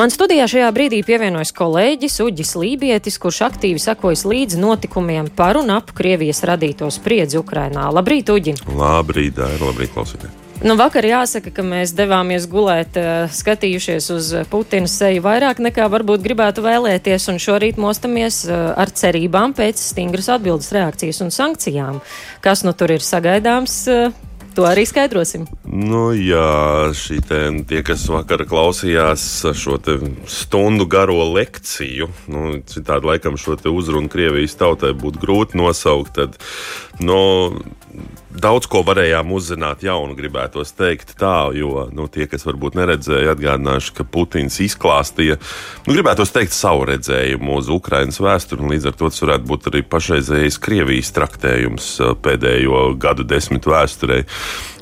Man studijā šajā brīdī pievienojas kolēģis Uģis Lībietis, kurš aktīvi sakojas līdzi notikumiem par un ap Krievijas radīto spriedzi Ukrainā. Labrīt, Uģi! Labrīt, Dāra! Labrīt, klausītāji! Nu, vakar jāsaka, ka mēs devāmies gulēt, eh, skatījušies uz Putina seju vairāk nekā varbūt gribētu vēlēties, un šorīt mostamies eh, ar cerībām pēc stingras atbildes reakcijas un sankcijām. Kas nu tur ir sagaidāms? To arī skaidrosim. Nu, jā, te, tie, kas vakar klausījās šo stundu garo lekciju, nu, citādi laikam šo uzrunu Krievijas tautai būtu grūti nosaukt, tad, nu, daudz ko varējām uzzināt jaunu, gribētos teikt tā, jo nu, tie, kas varbūt neredzēja, atgādināšu, ka Putins izklāstīja, nu, gribētos teikt, savu redzējumu uz Ukrainas vēsturi, un līdz ar to tas varētu būt arī pašreizējais Krievijas traktējums pēdējo gadu desmitu vēsturē.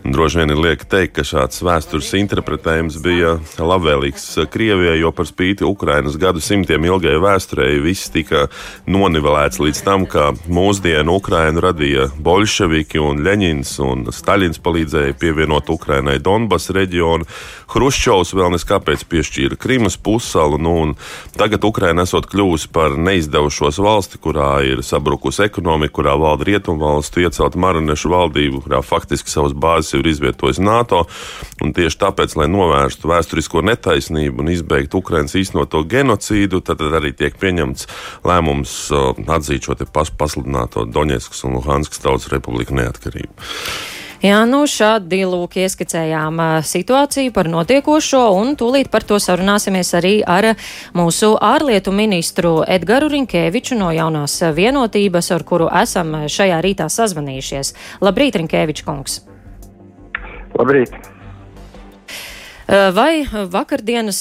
Droši vien ir lieki teikt, ka šāds vēstures interpretējums bija labvēlīgs Krievijai, jo par spīti Ukrainas gadu simtiem ilgai vēsturei viss tika nonivelēts līdz tam, ka mūsdienu Ukrainu radīja bolševiki un Ļeņins un Staļins palīdzēja pievienot Ukrainai Donbass reģionu. Hruščovs vēl neskāpēc piešķīra Krimas pussalu, nu, un tagad Ukraina esot kļuvusi par neizdevušos valsti, kurā ir sabrukusi ekonomika, kurā valda rietumvalstu iecelt maronešu valdību, kurā faktiski savas bāzes bāzes ir izvietojis NATO. Tieši tāpēc, lai novērstu vēsturisko netaisnību un izbeigtu Ukraiņas īstenoto genocīdu, tad arī tiek pieņemts lēmums atzīt šo pas pasludināto Doņetskas un Luhanskas tautas republiku neatkarību. Jā, nu šādi lūk ieskicējām situāciju par notiekošo, un tūlīt par to sarunāsimies arī ar mūsu ārlietu ministru Edgaru Rinkēviču no jaunās vienotības, ar kuru esam šajā rītā sazvanījušies. Labrīt, Rinkēvičs kungs! Labrīt! Vai vakardienas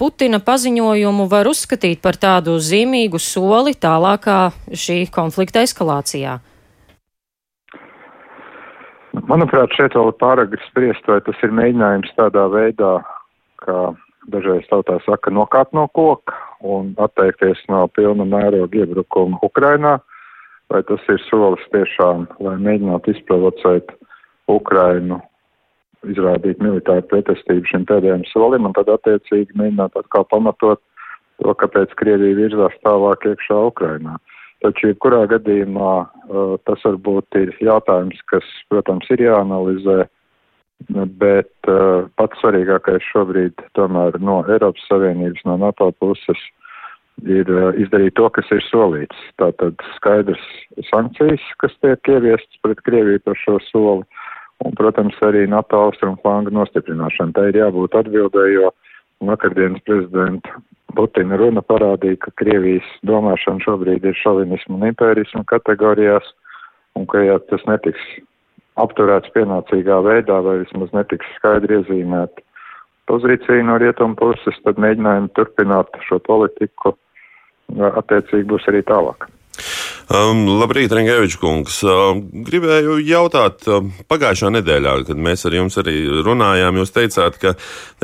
Putina paziņojumu var uzskatīt par tādu zīmīgu soli tālākā šī konflikta eskalācijā? Manuprāt, šeit vēl ir pāragri spriest, vai tas ir mēģinājums tādā veidā, kā dažreiz tautā saka, nokāpt no koka un atteikties no pilna mēroga iebrukuma Ukrainā, vai tas ir solis tiešām, lai mēģinātu izprovocēt Ukrainu izrādīt militāru pretestību šim pēdējiem solim un tad attiecīgi mēģināt atkal pamatot to, kāpēc Krievija virzās tālāk iekšā Ukrainā. Taču, jebkurā gadījumā, uh, tas varbūt ir jautājums, kas, protams, ir jāanalizē, bet uh, pats svarīgākais šobrīd tomēr no Eiropas Savienības, no NATO puses ir uh, izdarīt to, kas ir solīts. Tātad skaidrs sankcijas, kas tiek ieviestas pret Krieviju par šo soli un, protams, arī NATO austrumu flanga nostiprināšana. Tā ir jābūt atbildē, jo vakardienas prezidenta Putina runa parādīja, ka Krievijas domāšana šobrīd ir šovinismu un impērismu kategorijās, un ka, ja tas netiks apturēts pienācīgā veidā vai vismaz netiks skaidri iezīmēt pozīciju no rietumu puses, tad mēģinājumi turpināt šo politiku attiecīgi būs arī tālāk. Um, labrīt, Rengevičs kungs. Uh, gribēju jautāt, uh, pagājušā nedēļā, kad mēs ar jums arī runājām, jūs teicāt, ka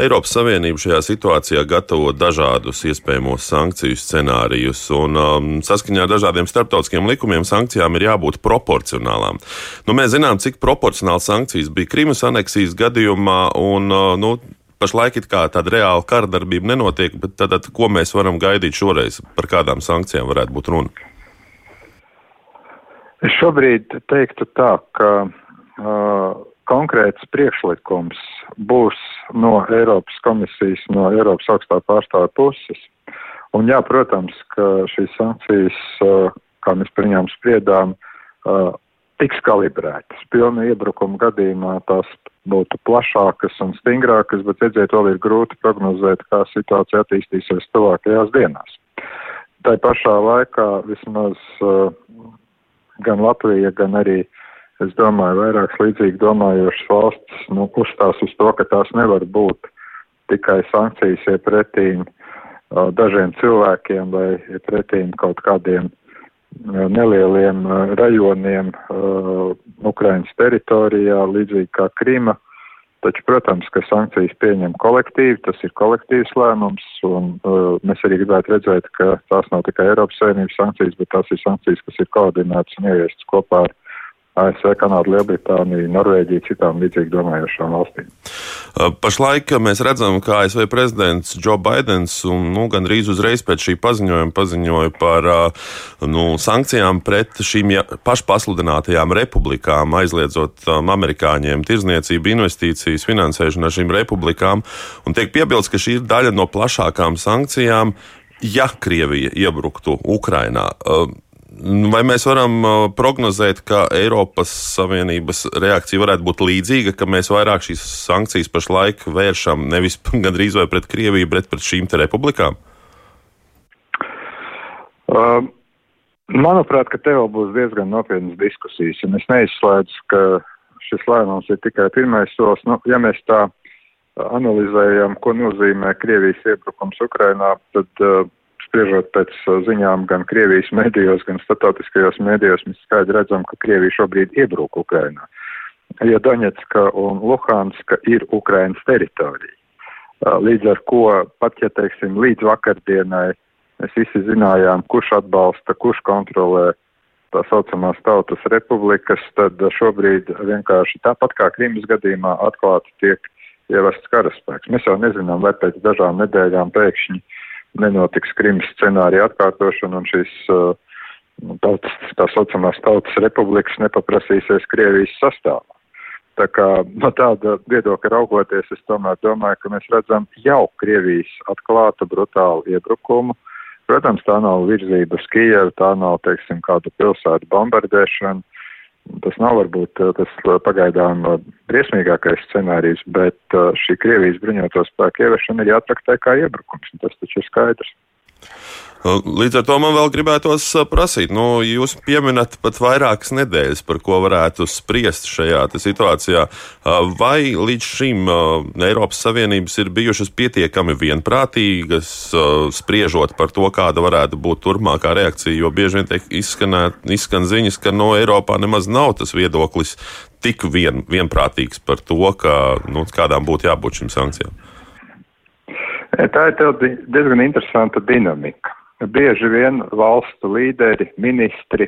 Eiropas Savienība šajā situācijā gatavo dažādus iespējamos sankciju scenārijus, un um, saskaņā ar dažādiem starptautiskiem likumiem sankcijām ir jābūt proporcionālām. Nu, mēs zinām, cik proporcionāli sankcijas bija Krimas aneksijas gadījumā, un uh, nu, pašlaik tāda reāla kara darbība nenotiek, bet tad ko mēs varam gaidīt šoreiz, par kādām sankcijām varētu būt runa? Es šobrīd teiktu tā, ka uh, konkrēts priekšlikums būs no Eiropas komisijas, no Eiropas augstā pārstāvja puses. Un jā, protams, ka šīs sankcijas, uh, kā mēs par viņām spriedām, uh, tiks kalibrētas. Pilna iebrukuma gadījumā tās būtu plašākas un stingrākas, bet redziet, vēl ir grūti prognozēt, kā situācija attīstīsies tuvākajās dienās. Tā pašā laikā vismaz uh, gan Latvija, gan arī, es domāju, vairākas līdzīgi domājošas valstis nu, uzstās uz to, ka tās nevar būt tikai sankcijas iepretīm dažiem cilvēkiem vai iepretīm kaut kādiem nelieliem rajoniem Ukrainas teritorijā, līdzīgi kā Krima. Taču, protams, ka sankcijas pieņem kolektīvi, tas ir kolektīvs lēmums, un uh, mēs arī gribētu redzēt, ka tās nav tikai Eiropas Savienības sankcijas, bet tās ir sankcijas, kas ir koordinētas un ieviestas kopā ar ASV, Kanāda, Lielbritānija, Norvēģija, citām līdzīgi domājošām valstīm. Pašlaik mēs redzam, ka ASV prezidents Joe Bidenis nu, gandrīz uzreiz pēc šī paziņojuma paziņoja par nu, sankcijām pret šīm pašpasludinātajām republikām, aizliedzot amerikāņiem tirzniecību, investīcijas, finansēšanu ar šīm republikām. Un tiek piebilsts, ka šī ir daļa no plašākām sankcijām, ja Krievija iebruktu Ukrainā. Uh, Vai mēs varam uh, prognozēt, ka Eiropas Savienības reakcija varētu būt līdzīga, ka mēs vairāk šīs sankcijas pašlaik vēršam nevis gandrīz vai pret Krieviju, bet pret šīm te republikām? Uh, manuprāt, ka te vēl būs diezgan nopietnas diskusijas, un es neizslēdzu, ka šis lēmums ir tikai pirmais solis. Nu, ja mēs tā analizējam, ko nozīmē Krievijas iebrukums Ukrainā, tad uh, spriežot pēc uh, ziņām gan Krievijas medijos, gan statautiskajos medijos, mēs skaidri redzam, ka Krievija šobrīd iebrūk Ukrainā. Jo Doņetska un Luhanska ir Ukrainas teritorija. Uh, līdz ar ko pat, ja teiksim, līdz vakardienai mēs visi zinājām, kurš atbalsta, kurš kontrolē tā saucamās tautas republikas, tad šobrīd vienkārši tāpat kā Krimas gadījumā atklāti tiek ievests karaspēks. Mēs jau nezinām, vai pēc dažām nedēļām pēkšņi uh, nenotiks Krimas scenārija atkārtošana un šīs uh, tautas, tā saucamās tautas republikas nepaprasīsies Krievijas sastāvā. Tā kā no tāda viedokļa raugoties, es tomēr domāju, ka mēs redzam jau Krievijas atklātu brutālu iebrukumu. Protams, tā nav virzība uz Kijevu, tā nav, teiksim, kādu pilsētu bombardēšana. Tas nav varbūt uh, tas uh, pagaidām uh, briesmīgākais scenārijs, bet šī Krievijas bruņoto spēku ieviešana ir jātraktē kā iebrukums, un tas taču ir skaidrs. Līdz ar to man vēl gribētos prasīt, nu, jūs pieminat pat vairākas nedēļas, par ko varētu spriest šajā situācijā. Vai līdz šim Eiropas Savienības ir bijušas pietiekami vienprātīgas, spriežot par to, kāda varētu būt turpmākā reakcija? Jo bieži vien tiek izskanēt, izskan ziņas, ka no Eiropā nemaz nav tas viedoklis tik vien, vienprātīgs par to, ka, nu, kādām būtu jābūt šīm sankcijām. Tā ir diezgan interesanta dinamika. Bieži vien valstu līderi, ministri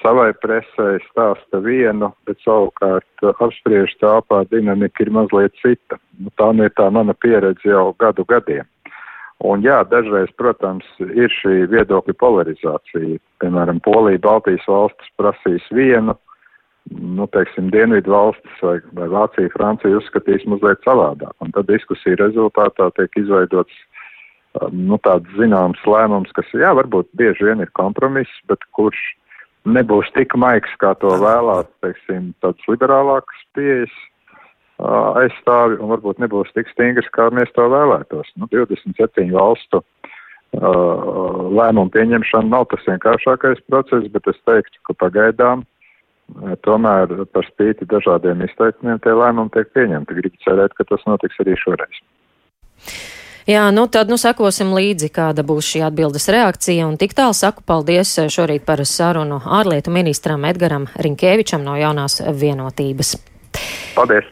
savai presē stāsta vienu, bet savukārt apspriež tāpā dinamika ir mazliet cita. Nu, tā nu ir tā mana pieredze jau gadu gadiem. Un jā, dažreiz, protams, ir šī viedokļa polarizācija. Piemēram, Polija, Baltijas valstis prasīs vienu, nu, teiksim, Dienvidu valstis vai, vai Vācija, Francija uzskatīs mazliet savādāk. Un tad diskusija rezultātā tiek izveidots nu, tāds zināms lēmums, kas, jā, varbūt bieži vien ir kompromiss, bet kurš nebūs tik maigs, kā to vēlās, teiksim, tāds liberālāks pieejas aizstāvi, un varbūt nebūs tik stingrs, kā mēs to vēlētos. Nu, 27 valstu lēmumu pieņemšana nav tas vienkāršākais process, bet es teiktu, ka pagaidām tomēr par spīti dažādiem izteikumiem tie lēmumi tiek pieņemti. Gribu cerēt, ka tas notiks arī šoreiz. Jā, nu tad nu sekosim līdzi, kāda būs šī atbildes reakcija, un tik tālu saku paldies šorīt par sarunu ārlietu ministram Edgaram Rinkēvičam no jaunās vienotības. Paldies!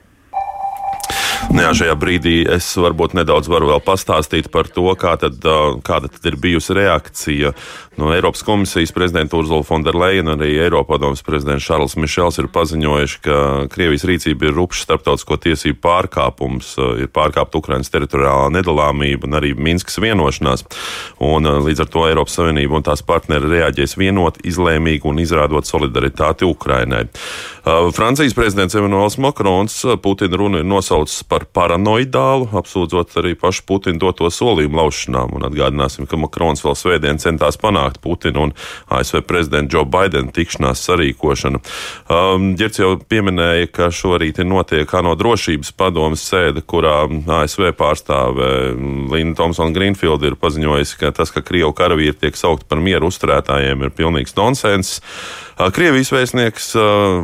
Nu jā, šajā brīdī es varbūt nedaudz varu vēl pastāstīt par to, kā tad, kāda tad ir bijusi reakcija no Eiropas komisijas prezidenta Urzula Fonderleina un arī Eiropadomas prezidents Šarls Mišels ir paziņojuši, ka Krievijas rīcība ir rupšs starptautisko tiesību pārkāpums, ir pārkāpta Ukrainas teritoriālā nedalāmība un arī Minskas vienošanās. Un, līdz ar to Eiropas Savienība un tās partneri reaģēs vienot, izlēmīgi un izrādot solidaritāti Ukrainai. Francijas prezidents Emmanuels Makrons Putina runu ir nosaucis par par paranoidālu, apsūdzot arī pašu Putinu doto solījumu laušanām. Un atgādināsim, ka Makrons vēl svētdien centās panākt Putinu un ASV prezidenta Joe Bidena tikšanās sarīkošanu. Um, Girts jau pieminēja, ka šorīt notiek ANO drošības padomas sēde, kurā ASV pārstāve Linda Thompson Greenfield ir paziņojusi, ka tas, ka Krievu karavīri tiek saukti par mieru uzturētājiem, ir pilnīgs nonsens. Krievijas vēstnieks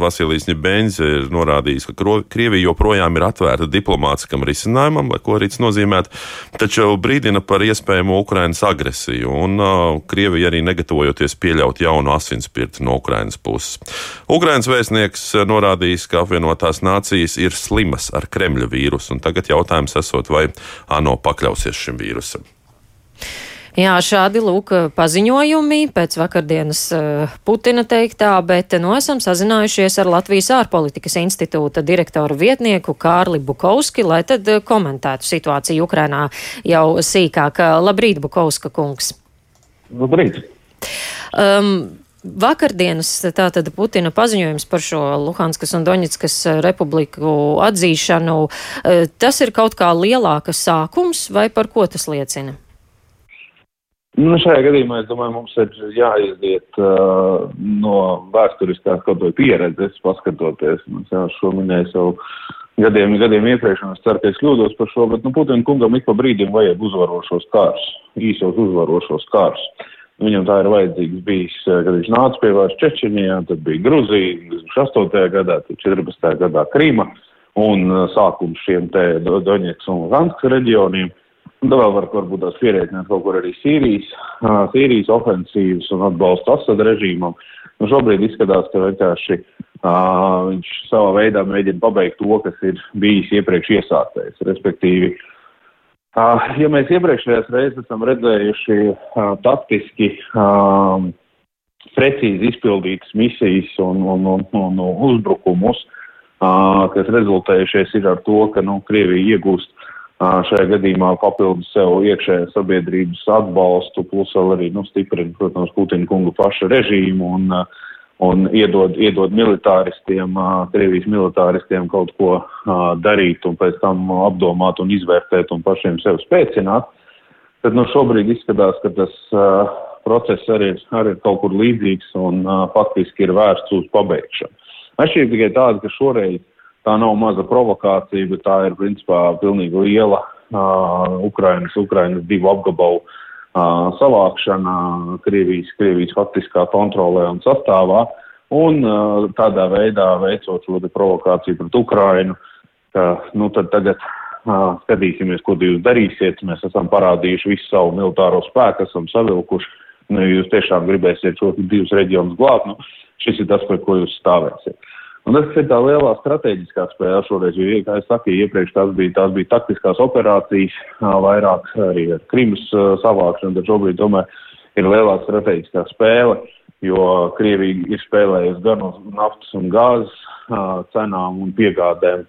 Vasilijs Ņebēņs ir norādījis, ka Krievija joprojām ir atvērta diplomātiskam risinājumam, lai ko arī tas nozīmētu, taču brīdina par iespējamo Ukrainas agresiju, un Krievija arī negatavojoties pieļaut jaunu asinspirti no Ukrainas puses. Ukrainas vēstnieks norādījis, ka apvienotās nācijas ir slimas ar Kremļa vīrusu, un tagad jautājums esot, vai ANO pakļausies šim vīrusam. Jā, šādi lūk paziņojumi pēc vakardienas uh, Putina teiktā, bet nu esam sazinājušies ar Latvijas ārpolitikas institūta direktoru vietnieku Kārli Bukovski, lai tad uh, komentētu situāciju Ukrainā jau sīkāk. Labrīt, Bukovska kungs! Labrīt! Um, Vakardienas tātad Putina paziņojums par šo Luhanskas un Doņetskas republiku atzīšanu, tas ir kaut kā lielākas sākums vai par ko tas liecina? Nu, šajā gadījumā, es domāju, mums ir jāiziet uh, no vēsturiskās kaut vai pieredzes, paskatoties. Mēs jau šo minēju savu gadiem, gadiem iepriekš, un es ceru, ka es kļūdos par šo, bet, nu, Putina kungam ik pa brīdim vajag uzvarošos kārs, īsos uzvarošos kārs. Viņam tā ir vajadzīgs bijis, kad viņš nāca pie vairs Čečenijā, tad bija Gruzija, 8. gadā, tad 14. gadā Krīma, un sākums šiem te Doņets un Luhanskas reģioniem. Un nu, vēl var varbūt tās pierēķināt kaut kur arī Sīrijas, uh, Sīrijas ofensīvas un atbalstu Asad režīmam. Nu, šobrīd izskatās, ka vienkārši uh, viņš savā veidā mēģina pabeigt to, kas ir bijis iepriekš iesāktais. Respektīvi, uh, ja mēs iepriekšējās reizes esam redzējuši uh, taktiski uh, precīzi izpildītas misijas un, un, un, un, uzbrukumus, uh, kas rezultējušies ir ar to, ka nu, Krievija iegūst šajā gadījumā papildus sev iekšējā sabiedrības atbalstu, plus vēl arī nu, stiprina, protams, Putina kungu paša režīmu un, un iedod, iedod militāristiem, Krievijas militāristiem kaut ko darīt un pēc tam apdomāt un izvērtēt un pašiem sev spēcināt. Tad nu, šobrīd izskatās, ka tas uh, process arī, arī ir kaut kur līdzīgs un uh, faktiski ir vērsts uz pabeigšanu. Atšķirība tikai tāda, ka šoreiz tā nav maza provokācija, bet tā ir principā pilnīgi liela uh, Ukrainas, Ukrainas divu apgabalu uh, savākšana Krievijas, Krievijas faktiskā kontrolē un sastāvā. Un uh, tādā veidā veicot šo provokāciju pret Ukrainu, ka, nu, tad tagad uh, skatīsimies, ko jūs darīsiet. Mēs esam parādījuši visu savu militāro spēku, esam savilkuši. Nu, jūs tiešām gribēsiet šos divus reģionus glābt, nu, šis ir tas, par ko jūs stāvēsiet. Un tas ir tā lielā strateģiskā spēle šoreiz, jo, kā es saku, iepriekš tās bija, tās bija taktiskās operācijas, vairāk arī ar Krimas savākšanu, bet šobrīd, tomēr, ir lielā strateģiskā spēle, jo Krievija ir spēlējusi gan uz naftas un gāzes cenām un piegādēm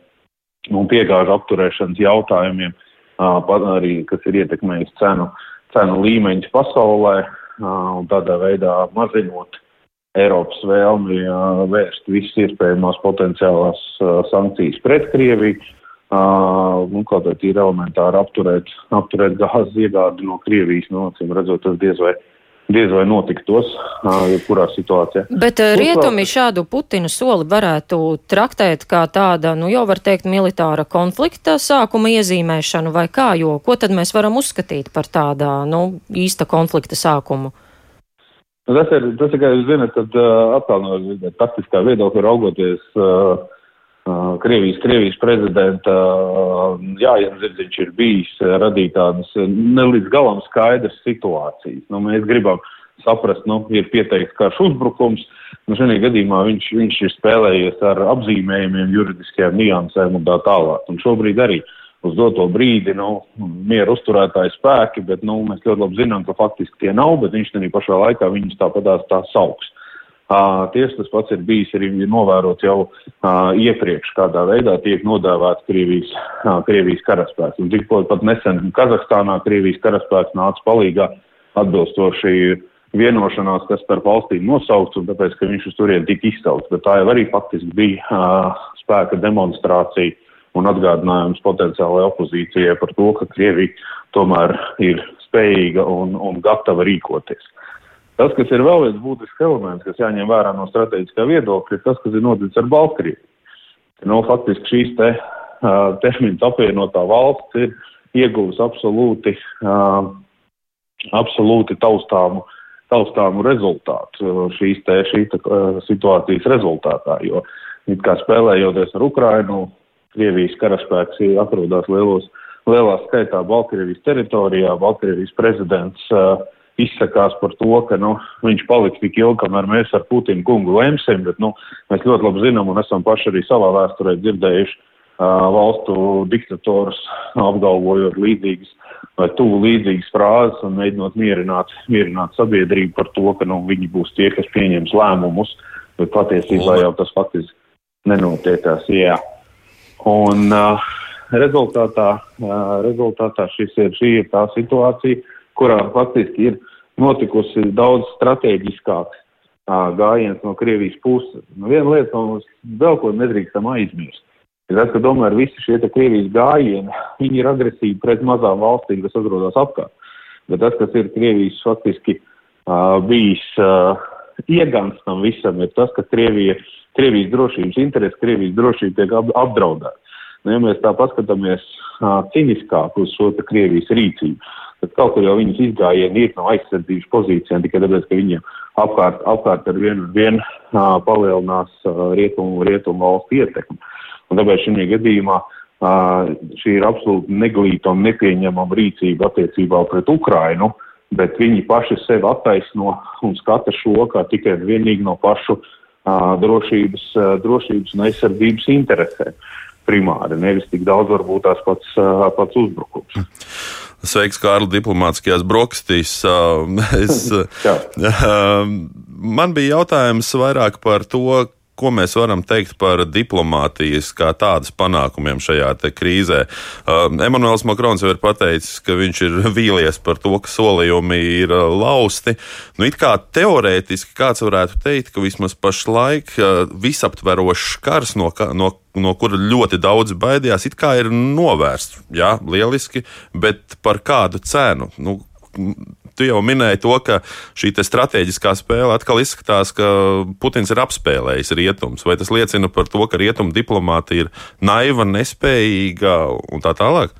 un piegāžu apturēšanas jautājumiem, arī, kas ir ietekmējis cenu, cenu līmeņus pasaulē, un tādā veidā mazinot Eiropas vēlmi vērst visas iespējamās potenciālās sankcijas pret Krieviju, nu, kaut kā ir elementāri apturēt, apturēt gāzes iegādi no Krievijas, no nu, acīm redzot, tas diez vai, diez vai notiktos, jebkurā situācijā. Bet rietumi šādu Putina soli varētu traktēt kā tāda, nu jau var teikt, militāra konflikta sākuma iezīmēšanu vai kā, jo ko tad mēs varam uzskatīt par tādā, nu, īsta konflikta sākumu? Nu, tas ir, tas ir, kā jūs zinat, tad uh, atkal no taktiskā viedokļa raugoties, uh, Krievijas, Krievijas prezidenta Jānis Zirdziņš ir bijis radīt tādas ne līdz galam skaidras situācijas. Nu, mēs gribam saprast, nu, ir pieteikts karš uzbrukums, nu, šajā gadījumā viņš, viņš ir spēlējies ar apzīmējumiem, juridiskajām niansēm un tā tālāk. Un šobrīd arī uh, uz doto brīdi nu, mieru uzturētāji spēki, bet nu, mēs ļoti labi zinām, ka faktiski tie nav, bet viņš arī pašā laikā viņus tāpatās tā sauks. Uh, tieši tas pats ir bijis arī novērots jau uh, iepriekš, kādā veidā tiek nodēvēts Krievijas, uh, Krievijas karaspēks. Un tikko pat nesen Kazahstānā Krievijas karaspēks nāca palīgā atbilstoši vienošanās, kas starp valstīm nosaukts, un tāpēc, ka viņš uz turieni tika izsaukts. Bet tā jau arī faktiski bija uh, spēka demonstrācija un atgādinājums potenciālajai opozīcijai par to, ka Krievija tomēr ir spējīga un, un gatava rīkoties. Tas, kas ir vēl viens būtisks elements, kas jāņem vērā no strateģiskā viedokļa, ir tas, kas ir noticis ar Baltkrieviju. Nu, faktiski šīs te uh, termins apvienotā valsts ir ieguvusi absolūti, uh, absolūti taustāmu, taustāmu rezultātu šīs te, šī te, uh, situācijas rezultātā, jo it kā spēlējoties ar Ukrainu, Krievijas karaspēks atrodas lielos, lielā skaitā Baltkrievijas teritorijā. Baltkrievijas prezidents uh, izsakās par to, ka nu, viņš paliks tik ilgi, kamēr mēs ar Putinu kungu lemsim, bet nu, mēs ļoti labi zinām un esam paši arī savā vēsturē dzirdējuši uh, valstu diktatorus apgalvojot līdzīgas vai tuvu līdzīgas frāzes un mēģinot mierināt, mierināt sabiedrību par to, ka nu, viņi būs tie, kas pieņems lēmumus, bet patiesībā jau tas faktiski nenotiekās. Jā. Un uh, rezultātā, uh, rezultātā šis ir, šī ir tā situācija, kurā faktiski ir notikusi daudz strateģiskāks uh, gājiens no Krievijas puses. Nu, viena lieta, mums vēl ko nedrīkstam aizmirst ir tas, ka tomēr visi šie Krievijas gājieni, viņi ir agresīvi pret mazām valstīm, kas atrodas apkārt. Bet tas, kas ir Krievijas faktiski uh, bijis uh, iegans tam visam, ir tas, ka Krievija, Krievijas drošības interesi, Krievijas drošība tiek ap, apdraudēta. Nu, ja mēs tā paskatāmies ciniskāk uz šo Krievijas rīcību, tad kaut kur jau viņas izgājieni ir no aizsardzības pozīcijām tikai tāpēc, ka viņiem apkārt, apkārt ar vienu vien uh, palielinās rietumu, rietumu valstu ietekmi. Un tāpēc šī gadījumā šī ir absolūti neglīta un nepieņemama rīcība attiecībā pret Ukrainu, bet viņi paši sevi attaisno un skata šo kā tikai un vienīgi no pašu uh, drošības, uh, drošības un aizsardzības interesēm primāri, nevis tik daudz varbūt tās pats, uh, pats uzbrukums. Sveiks, Kārli, diplomātiskajās brokastīs. Es, man bija jautājums vairāk par to, Ko mēs varam teikt par diplomātijas kā tādas panākumiem šajā krīzē? Uh, Emanuels Makrons jau ir pateicis, ka viņš ir vīlies par to, ka solījumi ir uh, lausti. Nu, it kā teorētiski kāds varētu teikt, ka vismaz pašlaik uh, visaptverošs kars, no, no, no kura ļoti daudz baidījās, ir novērsts. Jā, lieliski, bet par kādu cenu? Nu, tu jau minēji to, ka šī strateģiskā spēle atkal izskatās, ka Putins ir apspēlējis rietums. Vai tas liecina par to, ka rietumu diplomātija ir naiva, nespējīga un tā tālāk?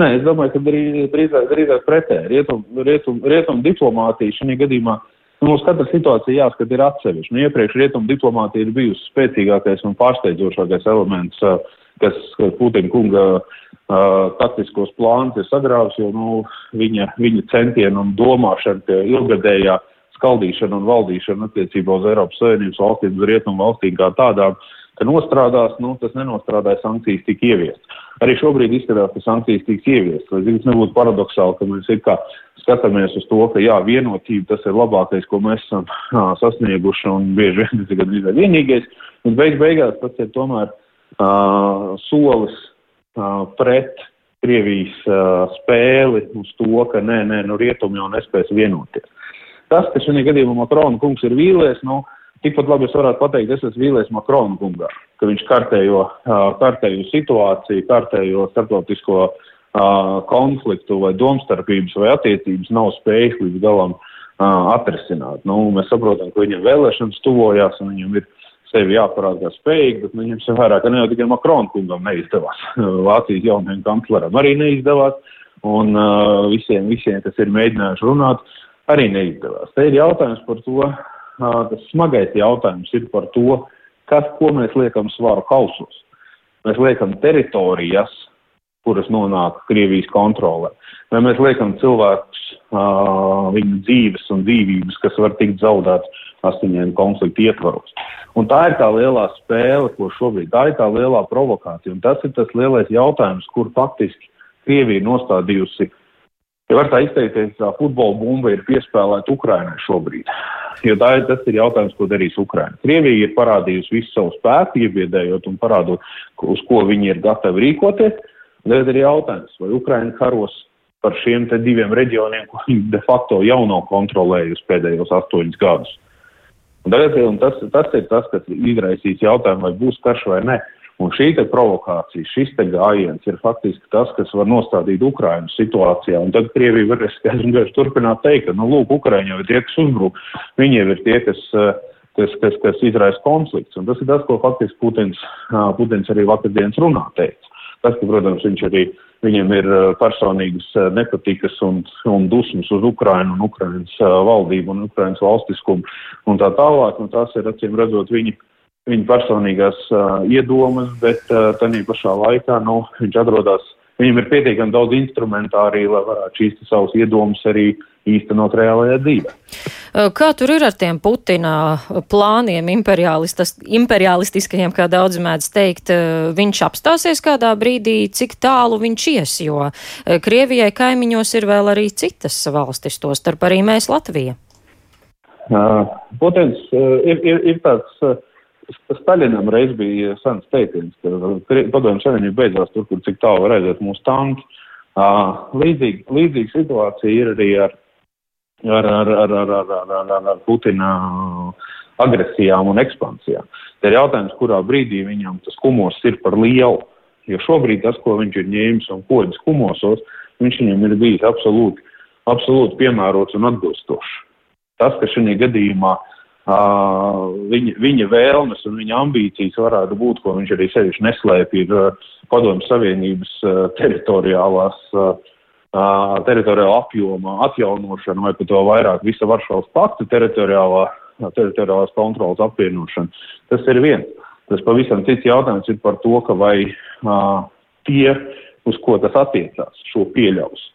Nē, es domāju, ka drīzāk, drīzāk pretēji. Rietum, rietum, rietum diplomātija šajā gadījumā nu, mums katra situācija jāskat ir atsevišķi. Nu, iepriekš rietum diplomātija ir bijusi spēcīgākais un pārsteidzošākais elements, kas Putina kunga uh, taktiskos plānus ir sagrāvis, jo nu, viņa, viņa centieni un domāšana ilgadējā skaldīšana un valdīšana attiecībā uz Eiropas Savienības valstīm, uz rietumu valstīm kā tādām, ka nostrādās, nu, tas nenostrādāja, sankcijas tika ieviestas. Arī šobrīd izskatās, ka sankcijas tiks ieviestas. Lai zināms, nebūtu paradoxāli, ka mēs it kā skatāmies uz to, ka jā, vienotība tas ir labākais, ko mēs esam jā, sasnieguši un bieži vien tas ir gan vienīgais, bet beig beigās tas ir tomēr uh, solis pret Krievijas spēli uz to, ka nē, nē, nu rietumi jau nespēs vienoties. Tas, ka šajā gadījumā Makrona kungs ir vīlies, nu, tikpat labi es varētu pateikt, es esmu vīlies Makrona kungā, ka viņš kārtējo, kārtējo situāciju, kārtējo starptautisko konfliktu vai domstarpības vai attiecības nav spējis līdz galam atrisināt. Nu, mēs saprotam, ka viņam vēlēšanas tuvojās un viņam ir sevi jāparāda spējīgi, bet nu, ņemsim vērā, ka ne jau tikai Makrona kungam neizdevās. Vācijas jaunajam kancleram arī neizdevās, un uh, visiem, visiem, kas ir mēģinājuši runāt, arī neizdevās. Te ir jautājums par to, uh, tas smagais jautājums ir par to, kas, ko mēs liekam svaru kausos. Mēs liekam teritorijas, kuras nonāk Krievijas kontrolē. Vai mēs liekam cilvēkus, uh, viņu dzīves un dzīvības, kas var tikt zaudētas astoņiem konfliktu ietvaros. Un tā ir tā lielā spēle, ko šobrīd, tā ir tā lielā provokācija. Un tas ir tas lielais jautājums, kur faktiski Krievija nostādījusi, ja var tā izteikties, tā futbola bumba ir piespēlēta Ukrainai šobrīd. Jo tā ir, tas ir jautājums, ko darīs Ukraina. Krievija ir parādījusi visu savu spēku, iebiedējot un parādot, uz ko viņi ir gatavi rīkoties. Tad ir jautājums, vai Ukraina karos par šiem diviem reģioniem, ko viņi de facto jau nav kontrolējusi pēdējos astoņus gadus. Un tagad, un tas, tas ir tas, kas izraisīs jautājumu, vai būs karš vai nē. Un šī provokācija, šis gājiens ir faktiski tas, kas var nostādīt Ukrainu situācijā. Un tad Krievija varēs skaidri turpināt teikt, ka, nu, lūk, Ukraiņi jau ir tie, kas uzbruk, viņi jau ir tie, kas, kas, kas, kas izraisa konflikts. Un tas ir tas, ko faktiski Putins, Putins arī vakardienas runā teica. Tas, ka, protams, viņš arī viņam ir personīgas nepatikas un, un dusmas uz Ukrainu un Ukrainas valdību un Ukrainas valstiskumu un tā tālāk. Un tās ir, acīm redzot, viņa, viņa personīgās uh, iedomas, bet uh, tādā pašā laikā nu, viņš atrodas, viņam ir pietiekami daudz instrumentāriju, lai varētu šīs savas iedomas arī īstenot reālajā dzīvē. Kā tur ir ar tiem Putina plāniem, imperialistiskajiem, kā daudz mēdz teikt? Viņš apstāsies kādā brīdī, cik tālu viņš ies, jo Krievijai kaimiņos ir vēl arī citas valstis, to starp arī mēs Latvija. Uh, Putins uh, ir, ir, ir tāds. Uh, Staļinam reiz bija sens teiciens, ka padomju savienība beidzās tur, kur cik tālu var aiziet mūsu tanki. Līdzīga, līdzīga situācija ir arī ar ar, ar, ar, ar, ar, ar, ar, ar Putina agresijām un ekspansijām. Te ir jautājums, kurā brīdī viņam tas kumos ir par lielu. Jo šobrīd tas, ko viņš ir ņēmis un kodis kumosos, viņš viņam ir bijis absolūti, absolūti piemērots un atbilstošs. Tas, ka šajā gadījumā uh, viņa, viņa vēlmes un viņa ambīcijas varētu būt, ko viņš arī sevišķi neslēpj, ir uh, Padomju Savienības uh, teritoriālās uh, teritoriāla apjoma atjaunošana vai pat vēl vairāk visa Varšavas pakta teritoriālā, teritoriālās kontrolas apvienošana. Tas ir viens. Tas pavisam cits jautājums ir par to, ka vai uh, tie, uz ko tas attiecās, šo pieļaus.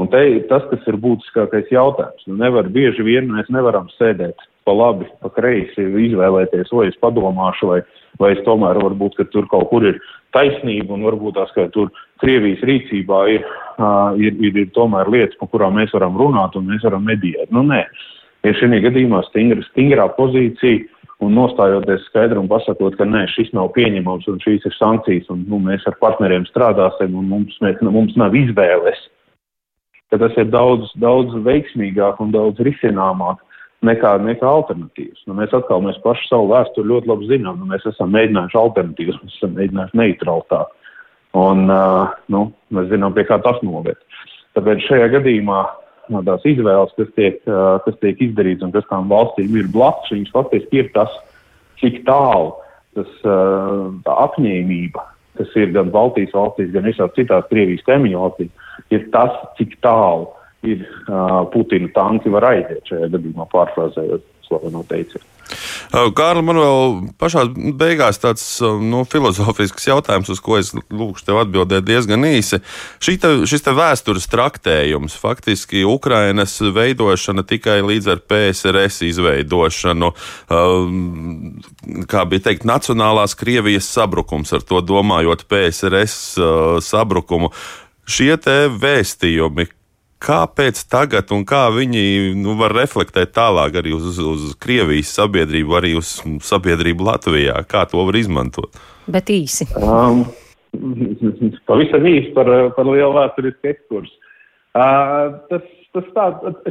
Un te tas, kas ir būtiskākais jautājums. Nu, nevar bieži vien mēs nevaram sēdēt pa labi, pa kreisi, izvēlēties, vai es padomāšu, vai, vai es tomēr varbūt, ka tur kaut kur ir taisnība un varbūt tās, ka tur Krievijas rīcībā ir, uh, ir, ir, ir tomēr lietas, par kurām mēs varam runāt un mēs varam mediēt. Nu, nē, ir šī gadījumā stingra, stingrā pozīcija un nostājoties skaidri un pasakot, ka nē, šis nav pieņemams un šīs ir sankcijas un nu, mēs ar partneriem strādāsim un mums, mēs, mums nav izvēles. Ka tas ir daudz, daudz veiksmīgāk un daudz risināmāk nekā, nekā alternatīvas. Nu, mēs atkal mēs paši savu vēsturi ļoti labi zinām. Nu, mēs esam mēģinājuši alternatīvas, mēs esam mēģinājuši neutralitāti. Un, nu, mēs zinām, pie kā tas noved. Tāpēc šajā gadījumā no tās izvēles, kas tiek, kas tiek izdarītas un kas tām valstīm ir blakus, viņas faktiski ir tas, cik tālu tas, tā apņēmība, kas ir gan Baltijas valstīs, gan visās citās Krievijas kaimiņu valstīs, ir tas, cik tālu ir Putina tanki var aiziet šajā gadījumā, pārfrāzējot slaveno teicienu. Kārli, man vēl pašā beigās tāds nu, filozofisks jautājums, uz ko es lūgšu tev atbildēt diezgan īsi. Te, šis te vēstures traktējums, faktiski Ukrainas veidošana tikai līdz ar PSRS izveidošanu, kā bija teikt, Nacionālās Krievijas sabrukums, ar to domājot PSRS sabrukumu. Šie te vēstījumi, Kāpēc tagad un kā viņi nu, var reflektēt tālāk arī uz, uz Krievijas sabiedrību, arī uz sabiedrību Latvijā? Kā to var izmantot? Bet īsi. Um, pavisam īsi par, par lielu vēsturisku ekskursu. Uh, tas, tas tā,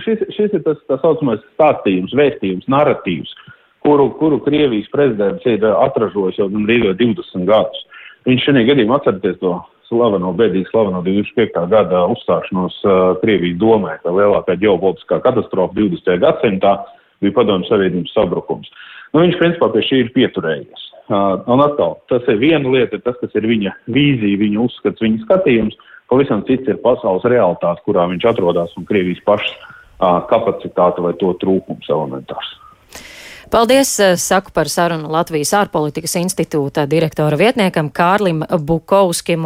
šis, šis ir tas tā saucamais stāstījums, vēstījums, narratīvs, kuru, kuru Krievijas prezidents ir atražojis jau gandrīz 20 gadus. Viņš šajā gadījumā atcerieties to slaveno, bēdīgi slaveno 2005. gada uzstāšanos Krievijas domē, ka lielākā ģeopolitiskā katastrofa 20. gadsimtā bija padomju savienības sabrukums. Nu, viņš principā pie šī ir pieturējies. Uh, un atkal, tas ir viena lieta, tas, kas ir viņa vīzija, viņa uzskats, viņa skatījums. Pavisam cits ir pasaules realitāte, kurā viņš atrodas un Krievijas pašas uh, kapacitāte vai to trūkums elementārs. Paldies, saku par sarunu Latvijas ārpolitikas institūta direktora vietniekam Kārlim Bukovskim.